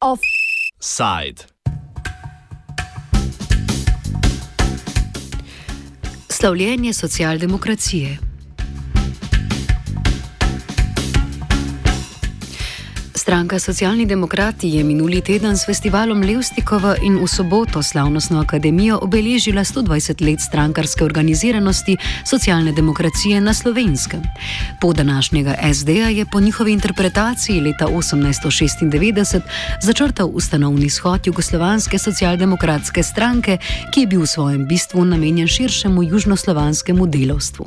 Offside. Slavljenje socialdemokracije. Stranka Socialni demokrati je minuli teden s festivalom Levstikova in v soboto slavnostno akademijo obeležila 120 let strankarske organiziranosti socialne demokracije na slovenskem. Po današnjega SD-ja je po njihovi interpretaciji leta 1896 začrtal ustanovni shod Jugoslovanske socialdemokratske stranke, ki je bil v svojem bistvu namenjen širšemu južnoslovanskemu delovstvu.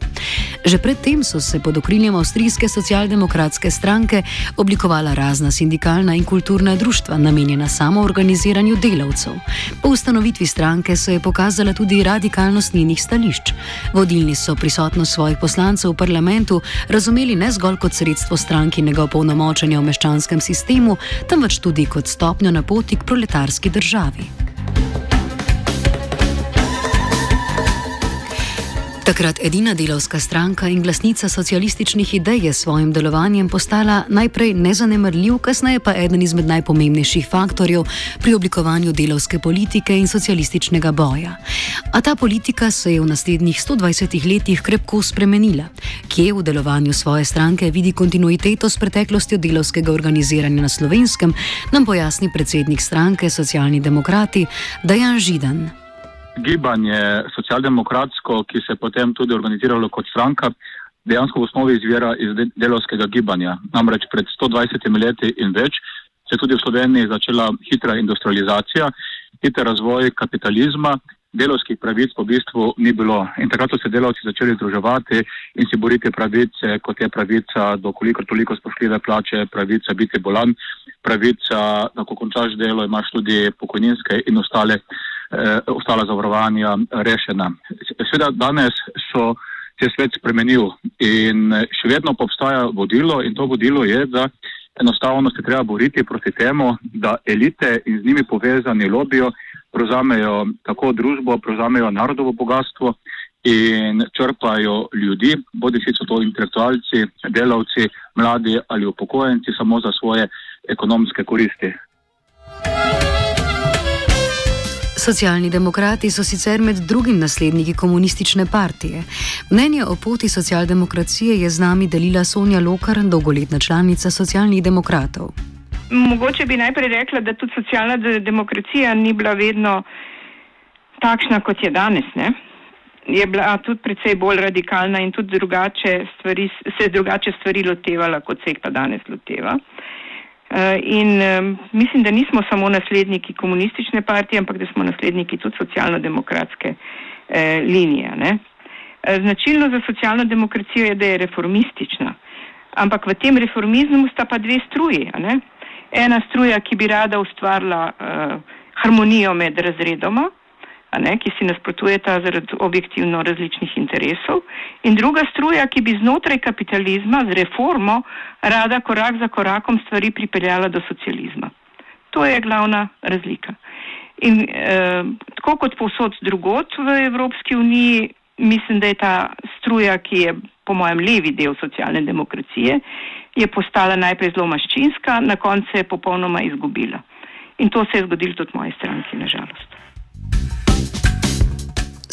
Že predtem so se pod okriljem Avstrijske socialdemokratske stranke oblikovala razna različna sindikalna in kulturna društva, namenjena samo organiziranju delavcev. Po ustanovitvi stranke se je pokazala tudi radikalnost njenih stališč. Vodilni so prisotnost svojih poslancev v parlamentu razumeli ne zgolj kot sredstvo strankinega opolnomočenja v meščanskem sistemu, temveč tudi kot stopnjo na poti k proletarski državi. Takrat edina delovska stranka in glasnica socialističnih idej je s svojim delovanjem postala najprej nezanemrljiv, kasneje pa eden izmed najpomembnejših faktorjev pri oblikovanju delovske politike in socialističnega boja. A ta politika se je v naslednjih 120 letih krepko spremenila. Kje v delovanju svoje stranke vidi kontinuiteto s preteklostjo delovskega organiziranja na slovenskem, nam pojasni predsednik stranke Socialni demokrati Dajan Židan gibanje socialdemokratsko, ki se je potem tudi organiziralo kot stranka, dejansko v osnovi izvira iz delovskega gibanja. Namreč pred 120 leti in več se je tudi v Sloveniji začela hitra industrializacija, hiter razvoj kapitalizma, delovskih pravic po bistvu ni bilo. In takrat so se delavci začeli združevati in si boriti pravice, kot je pravica do koliko toliko spoštljive plače, pravica biti bolan, pravica, da ko končaš delo, imaš tudi pokojninske in ostale eh, ostala zavarovanja rešena. Sveda danes so se svet spremenil in še vedno obstaja vodilo in to vodilo je, da enostavno se treba boriti proti temu, da elite in z njimi povezani lobijo prevzamejo tako družbo, prevzamejo narodovo bogatstvo in črpajo ljudi, bodi si so to intelektualci, delavci, mladi ali upokojenci samo za svoje ekonomske koristi. Socialni demokrati so sicer med drugim nasledniki komunistične partije. Mnenje o poti socialdemokracije je z nami delila Sonja Lokar, dolgoletna članica socialnih demokratov. Mogoče bi najprej rekla, da tudi socialna demokracija ni bila vedno takšna, kot je danes. Ne? Je bila tudi precej bolj radikalna in tudi drugače stvari, se drugače stvari lotevala, kot se jih pa danes loteva. Eh, in mislim, da nismo samo nasledniki komunistične partije, ampak da smo nasledniki tudi socialno-demokratske eh, linije. Ne? Eh, značilno za socialno demokracijo je, da je reformistična. Ampak v tem reformizmu sta pa dve struji. Ena struja, ki bi rada ustvarila harmonijo med razredoma, ne, ki si nasprotujeta zaradi objektivno različnih interesov, in druga struja, ki bi znotraj kapitalizma z reformo rada korak za korakom stvari pripeljala do socializma. To je glavna razlika. In eh, tako kot povsod drugot v Evropski uniji, mislim, da je ta struja, ki je po mojem levi del socialne demokracije, je postala najprej zelo maščinska, na koncu je popolnoma izgubila. In to se je zgodilo tudi moji stranki, nažalost.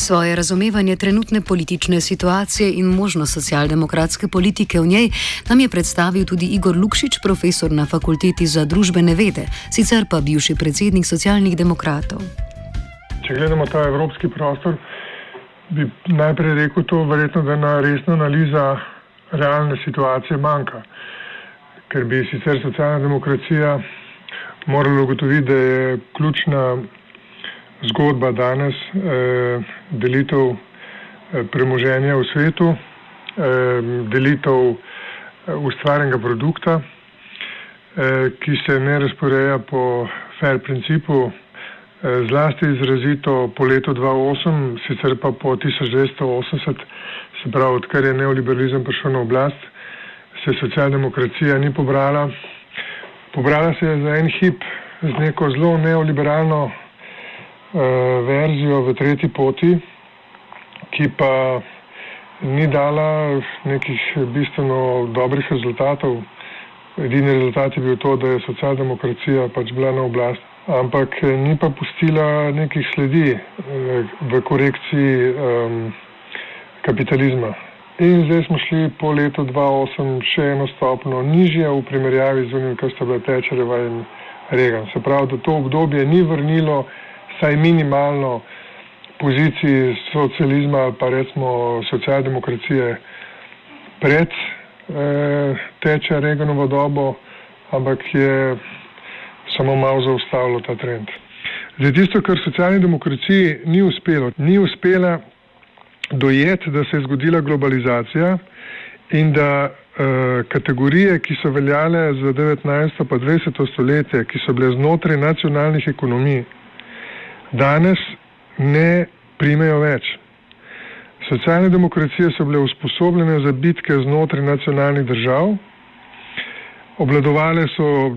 Svoje razumevanje trenutne politične situacije in možnost socialdemokratske politike v njej nam je predstavil tudi Igor Lukšič, profesor na fakulteti za družbene vede, sicer pa bivši predsednik socialnih demokratov. Če gledamo ta evropski prostor, bi najprej rekel to, verjetno, da na resna analiza realne situacije manjka. Ker bi sicer socialna demokracija morala ugotoviti, da je ključna zgodba danes eh, delitev eh, premoženja v svetu, eh, delitev eh, ustvarjenega produkta, eh, ki se ne razporeja po fair principu, eh, zlasti izrazito po letu 2008, sicer pa po 1980, se pravi, odkar je neoliberalizem prišel na oblast, se socialdemokracija ni pobrala. Pobrala se je za en hip z neko zelo neoliberalno verzijo v tretji poti, ki pa ni dala nekih bistveno dobrih rezultatov. Edini rezultat je bil to, da je socialdemokracija pač bila na oblasti, ampak ni pa pustila nekih sledi eh, v korekciji um, kapitalizma. In zdaj smo šli po letu 2008 še eno stopno nižje v primerjavi z unim, kar sta bila Tečereva in Reagan. Se pravi, da to obdobje ni vrnilo saj minimalno poziciji socializma ali pa recimo socialdemokracije pred eh, teče Reganovo dobo, ampak je samo malo zaustavilo ta trend. Zdaj, tisto, kar socialni demokraciji ni uspelo, ni uspela dojeti, da se je zgodila globalizacija in da eh, kategorije, ki so veljale za 19. pa 20. stoletje, ki so bile znotraj nacionalnih ekonomij, danes ne primejo več. Socialne demokracije so bile usposobljene za bitke znotraj nacionalnih držav, obladovale so uh,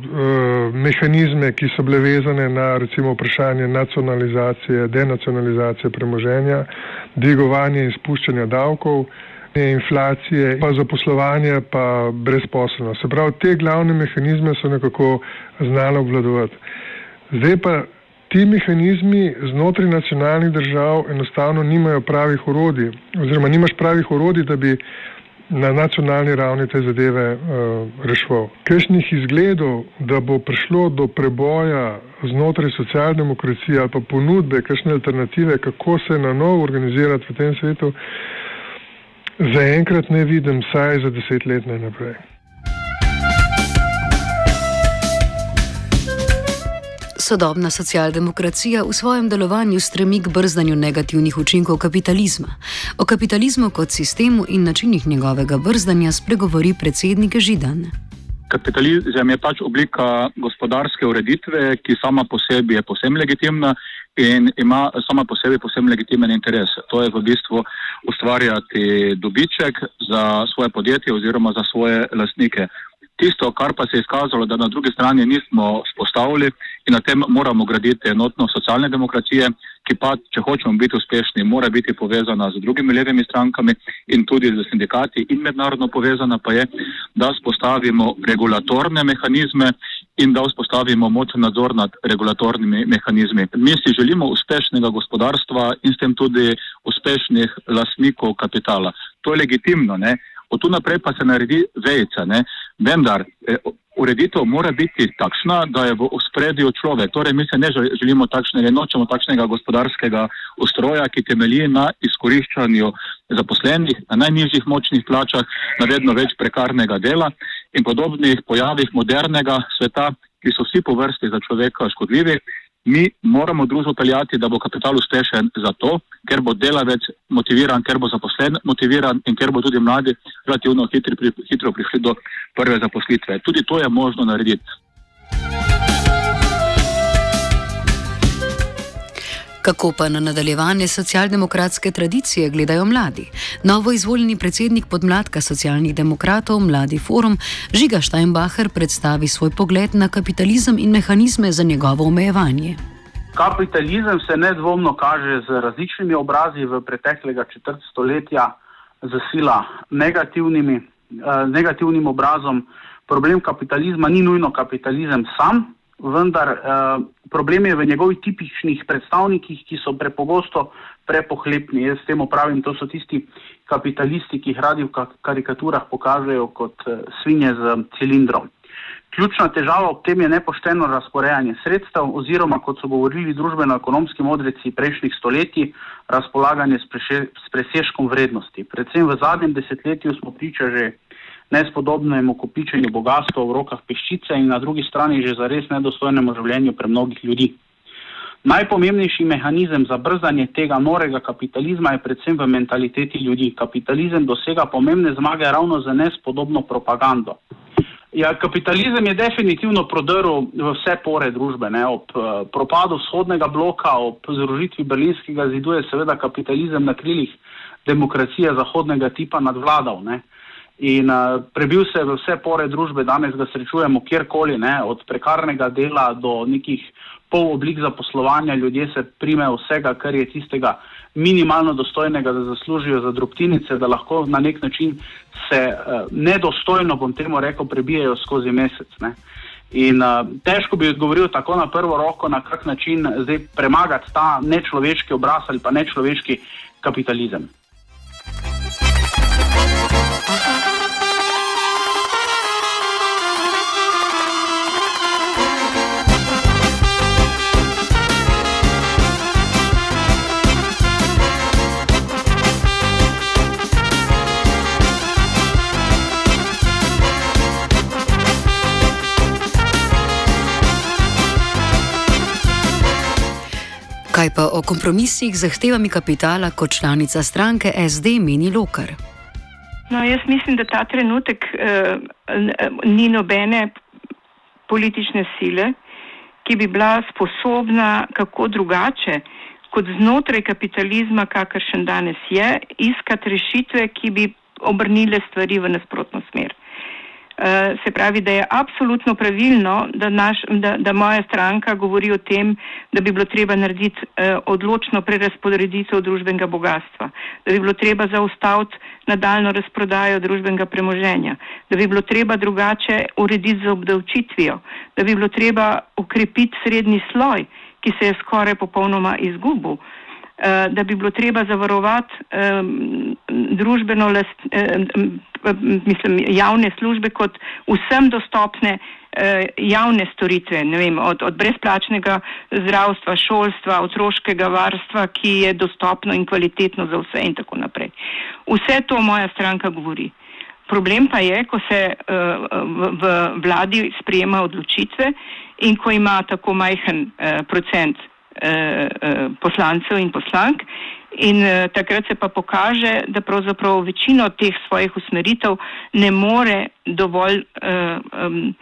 mehanizme, ki so bile vezane na recimo vprašanje nacionalizacije, denacionalizacije premoženja, dvigovanje in spuščanja davkov, inflacije, pa zaposlovanje, pa brezposobnost. Se pravi, te glavne mehanizme so nekako znali obvladovati. Zdaj pa ti mehanizmi znotraj nacionalnih držav enostavno nimajo pravih orodij, oziroma nimaš pravih orodij, da bi na nacionalni ravni te zadeve uh, reševal. Kajšnih izgledov, da bo prišlo do preboja znotraj socialdemokracije ali pa ponudbe, kakšne alternative, kako se na novo organizirati v tem svetu, zaenkrat ne vidim, saj za deset let ne naprej. Sodobna socialdemokracija v svojem delovanju stremi k brzdanju negativnih učinkov kapitalizma. O kapitalizmu kot sistemu in načinih njegovega brzdanja spregovori predsednik Židan. Kapitalizem je pač oblika gospodarske ureditve, ki sama po sebi je posebno legitimna in ima sama po sebi posebno legitimen interes. To je v bistvu ustvarjati dobiček za svoje podjetje oziroma za svoje lastnike. Tisto, kar pa se je izkazalo, da na drugi strani nismo spostavili in na tem moramo graditi enotno socialne demokracije, ki pa, če hočemo biti uspešni, mora biti povezana z drugimi levimi strankami in tudi z sindikati in mednarodno povezana pa je, da spostavimo regulatorne mehanizme in da vzpostavimo močen nadzor nad regulatornimi mehanizmi. Mi si želimo uspešnega gospodarstva in s tem tudi uspešnih lasnikov kapitala. To je legitimno, ne? Od tu naprej pa se naredi vejca. Ne? Vendar eh, ureditev mora biti takšna, da je v ospredju človek. Torej, mi se ne želimo takšnega, nočemo takšnega gospodarskega ustroja, ki temelji na izkoriščanju zaposlenih, na najnižjih močnih plačah, na vedno več prekarnega dela in podobnih pojavih modernega sveta, ki so vsi po vrsti za človeka škodljivi. Mi moramo družbo peljati, da bo kapital uspešen zato, ker bo delavec motiviran, ker bo zaposlen motiviran in ker bo tudi mladi relativno hitri, hitro prišli do prve zaposlitve. Tudi to je možno narediti. Kako pa na nadaljevanje socialdemokratske tradicije gledajo mladi? Novo izvoljeni predsednik podmladka socialnih demokratov, Mladi forum, Žiga Steinbacher, predstavi svoj pogled na kapitalizem in mehanizme za njegovo omejevanje. Kapitalizem se nedvomno kaže z različnimi obrazi v preteklega četrt stoletja, z sila negativnimi, eh, negativnim obrazom. Problem kapitalizma ni nujno kapitalizem sam, vendar eh, problem je v njegovih tipičnih predstavnikih, ki so prepogosto prepohlepni. Jaz s tem upravim, to so tisti kapitalisti, ki jih radi v karikaturah pokažejo kot eh, svinje z cilindrom. Ključna težava ob tem je nepošteno razporejanje sredstev oziroma, kot so govorili družbeno-ekonomski modreci prejšnjih stoletij, razpolaganje s, s presežkom vrednosti. Predvsem v zadnjem desetletju smo priča že nespodobnemu kopičenju bogatstva v rokah peščice in na drugi strani že za res nedostojnemu življenju pre mnogih ljudi. Najpomembnejši mehanizem za brzdanje tega norega kapitalizma je predvsem v mentaliteti ljudi. Kapitalizem dosega pomembne zmage ravno za nespodobno propagando. Ja, kapitalizem je definitivno prodrl v vse pore družbe. Ne. Ob uh, propadu vzhodnega bloka, ob združitvi berlinskega zidu je seveda kapitalizem na krilih demokracije zahodnega tipa nadvladal. Ne. In uh, prebil se v vse pore družbe, danes ga srečujemo kjerkoli, ne, od prekarnega dela do nekih pol oblik zaposlovanja, ljudje se primejo vsega, kar je tistega minimalno dostojnega, da zaslužijo za drobtinice, da lahko na nek način se uh, nedostojno, bom temu rekel, prebijajo skozi mesec. Ne. In uh, težko bi odgovoril tako na prvo roko, na kak način zdaj premagati ta nečloveški obraz ali pa nečloveški kapitalizem. Kompromisih z zahtevami kapitala kot članica stranke SD meni Lokar? No, jaz mislim, da ta trenutek eh, ni nobene politične sile, ki bi bila sposobna kako drugače kot znotraj kapitalizma, kakršen danes je, iskati rešitve, ki bi obrnile stvari v nasprotno smer. Eh, se pravi, da je absolutno pravilno, da, naš, da, da moja stranka govori o tem, da bi bilo treba narediti eh, odločno prerasporeditev družbenega bogatstva, da bi bilo treba zaustaviti nadaljno razprodajo družbenega premoženja, da bi bilo treba drugače urediti z obdavčitvijo, da bi bilo treba ukrepiti srednji sloj, ki se je skoraj popolnoma izgubil. Eh, da bi bilo treba zavarovati družbeno last, mislim, javne službe kot vsem dostopne uh, javne storitve, vem, od, od brezplačnega zdravstva, šolstva, otroškega varstva, ki je dostopno in kvalitetno za vse in tako naprej. Vse to moja stranka govori. Problem pa je, ko se uh, v, vladi sprejema odločitve in ko ima tako majhen procent Eh, eh, poslancev in poslank. In eh, takrat se pa pokaže, da pravzaprav večino teh svojih usmeritev ne more dovolj eh, um,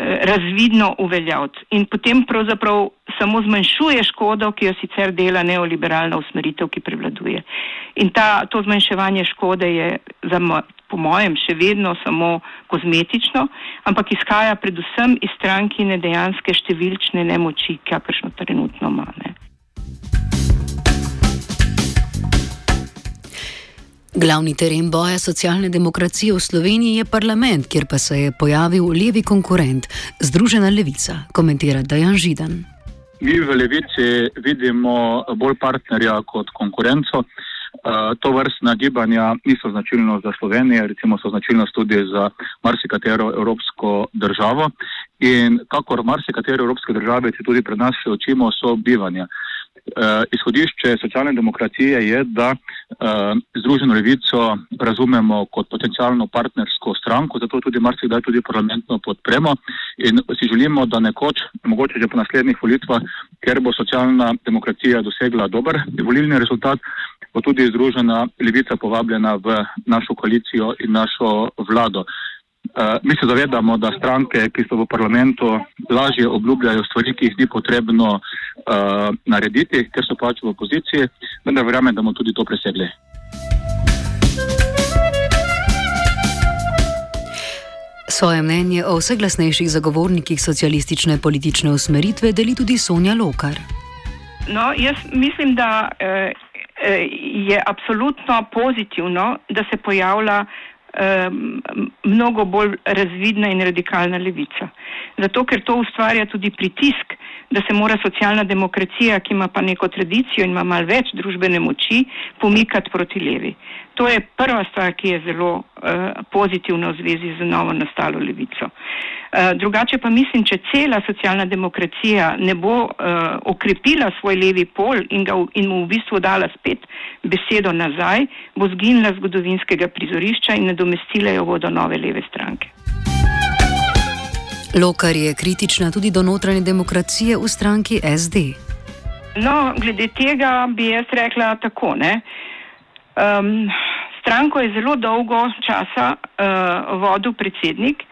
razvidno uveljaviti. In potem pravzaprav samo zmanjšuje škodo, ki jo sicer dela neoliberalna usmeritev, ki prevladuje. In ta, to zmanjševanje škode je za, po mojem, še vedno samo kozmetično, ampak izhaja predvsem iz strankine dejanske številčne nemoči, kakršno trenutno ima. Ne. Glavni teren boja socialne demokracije v Sloveniji je parlament, kjer pa se je pojavil levi konkurent, Združena levica, komentira Dajan Židan. Mi v levici vidimo bolj partnerja kot konkurenco. Eh, to vrstna gibanja niso značilno za Slovenijo, recimo so značilnost tudi za marsikatero evropsko državo in kakor marsikatere evropske države, če tudi pred nas se učimo, so bivanja. Uh, izhodišče socialne demokracije je, da uh, Združeno levico razumemo kot potencijalno partnersko stranko, zato tudi marsikdaj tudi parlamentno podpremo in si želimo, da nekoč, mogoče že po naslednjih volitvah, ker bo socialna demokracija dosegla dober volilni rezultat, bo tudi Združena levica povabljena v našo koalicijo in našo vlado. Uh, mi se zavedamo, da stranke, ki so v parlamentu, lažje obljubljajo stvari, ki jih ni potrebno uh, narediti, ker so pač v opoziciji, vendar verjamem, da bomo tudi to presegli. Svoje mnenje o vseh glasnejših zagovornikih socialistične politične usmeritve deli tudi Sonja Lokar. No, jaz mislim, da eh, eh je absolutno pozitivno, da se pojavlja mnogo bolj razvidna in radikalna levica. Zato, ker to ustvarja tudi pritisk, da se mora socialna demokracija, ki ima pa neko tradicijo in ima mal več družbene moči, pomikati proti levi. To je prva stvar, ki je zelo uh, pozitivna v zvezi z novo nastalo levico. Uh, drugače pa mislim, če cela socialna demokracija ne bo uh, okrepila svoj levi pol in, ga, in mu v bistvu dala spet besedo nazaj, bo zginila zgodovinskega prizorišča in nadomestila jo bodo nove leve stranke. Lokar je kritična tudi do notranje demokracije v stranki SD. No, glede tega bi jaz rekla tako. Um, stranko je zelo dolgo časa uh, vodil predsednik,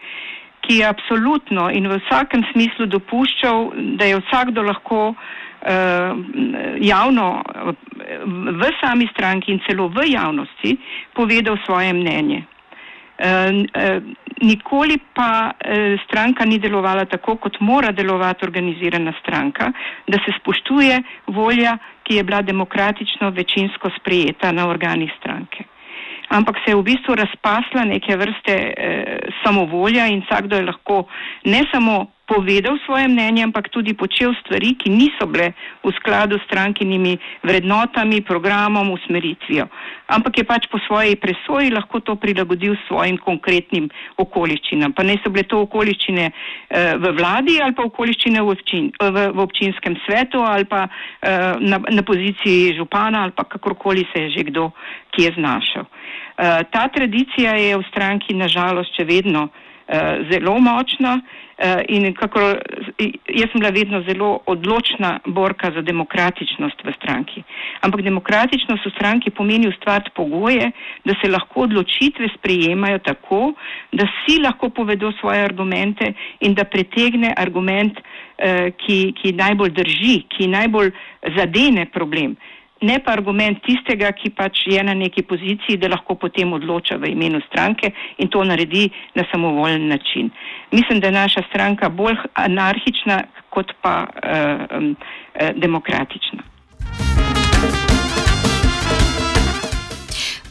ki je absolutno in v vsakem smislu dopuščal, da je vsakdo lahko uh, javno v sami stranki in celo v javnosti povedal svoje mnenje. Uh, uh, nikoli pa eh, stranka ni delovala tako, kot mora delovati organizirana stranka, da se spoštuje volja, ki je bila demokratično večinsko sprejeta na organih stranke. Ampak se je v bistvu razpasla neke vrste eh, samovolja in vsakdo je lahko ne samo povedal svoje mnenje, ampak tudi počel stvari, ki niso bile v skladu s strankinimi vrednotami, programom, usmeritvijo. Ampak je pač po svoji presoji lahko to prilagodil svojim konkretnim okoliščinam. Pa ne so bile to okoliščine eh, v vladi ali pa okoliščine v, občin, v, v občinskem svetu ali pa eh, na, na poziciji župana ali pa kakorkoli se je že kdo kje znašel. Eh, ta tradicija je v stranki nažalost še vedno eh, zelo močna. Eh, in kako jaz sem bila vedno zelo odločna borka za demokratičnost v stranki. Ampak demokratičnost v stranki pomeni ustvariti pogoje, da se lahko odločitve sprejemajo tako, da vsi lahko povedo svoje argumente in da pretegne argument, eh, ki, ki najbolj drži, ki najbolj zadene problem ne pa argument tistega, ki pač je na neki poziciji, da lahko potem odloča v imenu stranke in to naredi na samovoljen način. Mislim, da je naša stranka bolj anarhična kot pa uh, um, uh, demokratična.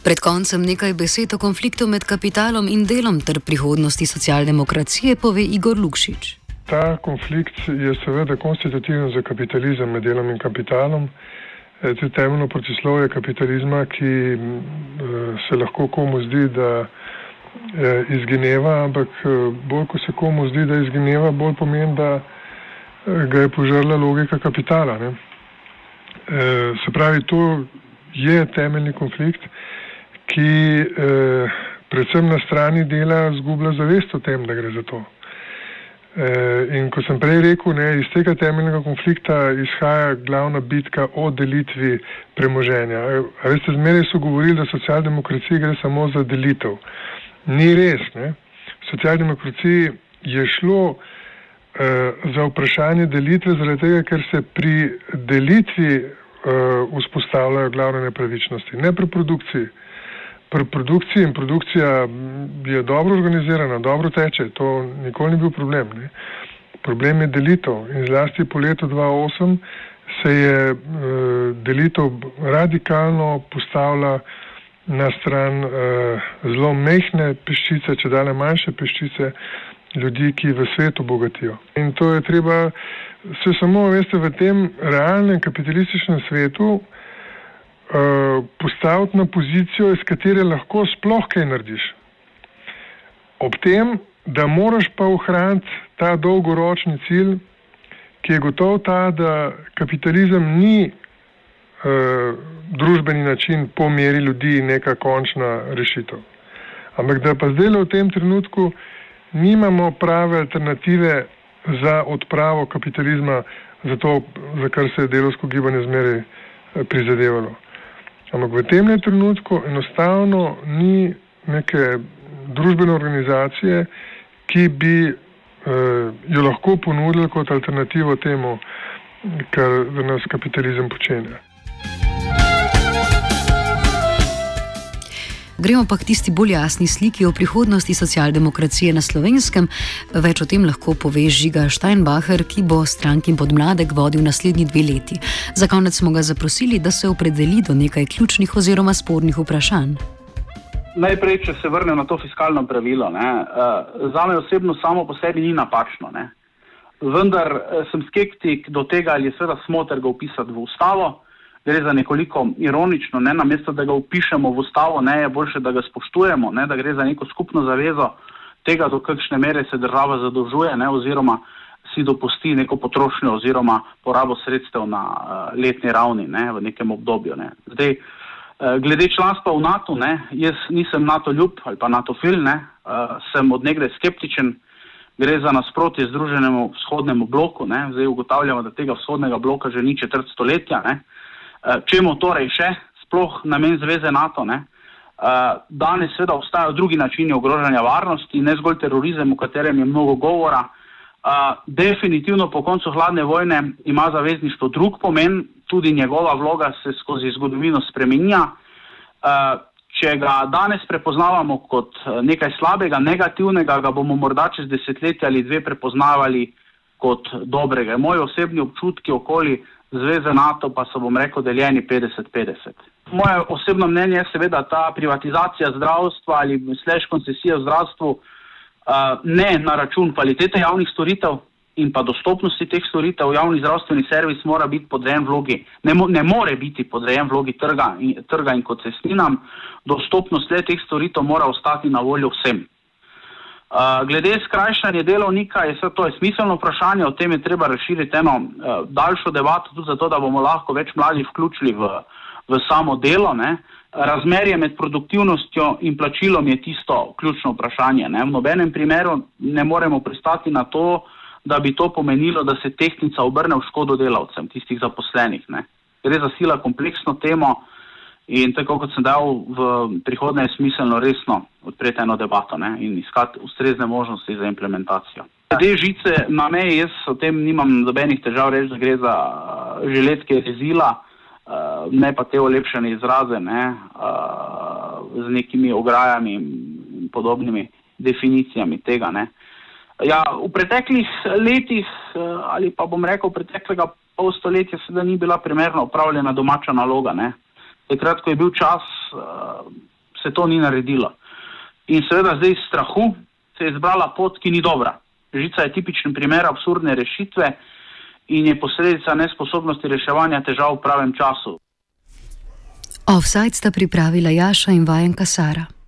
Pred koncem nekaj besed o konfliktu med kapitalom in delom ter prihodnosti socialdemokracije pove Igor Lukšič. Ta konflikt je seveda konstitutiven za kapitalizem med delom in kapitalom. Eh, to je temeljno protislovje kapitalizma, ki eh, se lahko komu zdi, da eh, izgineva, ampak bolj ko se komu zdi, da izgineva, bolj pomeni, da ga je požrla logika kapitala. Ne? Se pravi, to je temeljni konflikt, ki predvsem na strani dela zgublja zavest o tem, da gre za to. Eh, in ko sem prej rekel, ne, iz tega temeljnega konflikta izhaja glavna bitka o delitvi premoženja. A veste, zmeraj so govorili, da socialdemokracija gre samo za delitev. Ni res. Ne. Socialdemokraciji je šlo uh, za vprašanje delitve zaradi tega, ker se pri delitvi uh, vzpostavljajo glavne nepravičnosti, ne pri produkciji. Uh, Pri produkciji in produkcija je dobro organizirana, dobro teče, to nikoli ni bil problem. Ne. Problem je delitev in zlasti po letu 2008 se je uh, delitev radikalno postavila na stran uh, zelo mehne peščice, če dale manjše peščice ljudi, ki v svetu bogatijo. In to je treba se samo, veste, v tem realnem kapitalističnem svetu Eh, postaviti na pozicijo, iz katere lahko sploh kaj narediš. Ob tem, da moraš pa ohraniti ta dolgoročni cilj, ki je gotov ta, da kapitalizem ni uh, družbeni način po meri ljudi neka končna rešitev. Ampak da pa zdaj v tem trenutku nimamo prave alternative za odpravo kapitalizma, za to, za kar se je delovsko gibanje zmeraj eh, prizadevalo. Ampak v tem trenutku enostavno ni neke družbene organizacije, ki bi eh, jo lahko ponudili kot alternativo temu, kar nas kapitalizem počenja. Gremo pa k tisti bolj jasni sliki o prihodnosti socialdemokracije na slovenskem. Več o tem lahko pove Žiga Steinbacher, ki bo stranki podmladek vodil naslednji dve leti. Za konec smo ga zaprosili, da se opredeli do nekaj ključnih oziroma spornih vprašanj. Najprej, če se vrnem na to fiskalno pravilo. Ne, uh, za me osebno samo po sebi ni napačno. Ne. Vendar uh, sem skeptik do tega, ali je seveda smoter ga upisati v ustavo gre za nekoliko ironično, ne, namesto da ga upišemo v ustavo, ne, je boljše, da ga spoštujemo, ne, da gre za neko skupno zavezo tega, do kakšne mere se država zadolžuje, ne, oziroma si dopusti neko potrošnjo oziroma porabo sredstev na uh, letni ravni ne, v nekem obdobju. Ne. Zdaj, uh, glede članstva v NATO, ne, jaz nisem NATO ljub ali pa NATO fil, ne, uh, sem od nekdaj skeptičen, gre za nasprotje združenemu vzhodnemu bloku, ne, zdaj ugotavljamo, da tega vzhodnega bloka že ni četrt stoletja, ne, uh, čemu torej še, sploh namen Zveze NATO. Ne? Eh, danes seveda obstajajo drugi načini ogrožanja varnosti, ne zgolj terorizem, o katerem je mnogo govora. Eh, definitivno po koncu hladne vojne ima zavezništvo drug pomen, tudi njegova vloga se skozi zgodovino spremenja. Če ga danes prepoznavamo kot nekaj slabega, negativnega, ga bomo morda čez desetletje ali dve prepoznavali kot dobrega. Moji osebni občutki okoli zveze NATO pa so, bom rekel, deljeni 50-50. Moje osebno mnenje je seveda ta privatizacija zdravstva ali slež koncesija v zdravstvu ne na račun kvalitete javnih storitev in pa dostopnosti teh storitev. Javni zdravstveni servis mora biti podrejen vlogi, ne, mo ne more biti podrejen vlogi trga in, trga in koncesninam. Dostopnost teh storitev mora ostati na voljo vsem. Uh, glede skrajšanja delovnika, je to je smiselno vprašanje, o tem je treba razširiti eno uh, daljšo debato, tudi zato, da bomo lahko več mladih vključili v, v samo delo. Ne. Razmerje med produktivnostjo in plačilom je tisto ključno vprašanje. Ne. V nobenem primeru ne moremo pristati na to, da bi to pomenilo, da se tehnica obrne v škodo delavcem, tistih zaposlenih. Ne. Gre za sila kompleksno temo. In tako kot sem dal, v prihodnje je smiselno resno odpreti eno debato ne, in iskati ustrezne možnosti za implementacijo. Te žice na meji, jaz o tem nimam nobenih težav reči, da gre za uh, žiletke rezila, uh, ne pa te olepšene izraze ne, uh, z nekimi ograjami in podobnimi definicijami tega. Ne. Ja, v preteklih letih ali pa bom rekel preteklega pol stoletja seveda ni bila primerno upravljena domača naloga. Ne takrat, ko je bil čas, uh, se to ni naredilo. In seveda zdaj iz strahu se je izbrala pot, ki ni dobra. Žica je tipičen primer absurdne rešitve in je posledica nesposobnosti reševanja težav v pravem času. Offside sta pripravila Jaša in Vajenka Sara.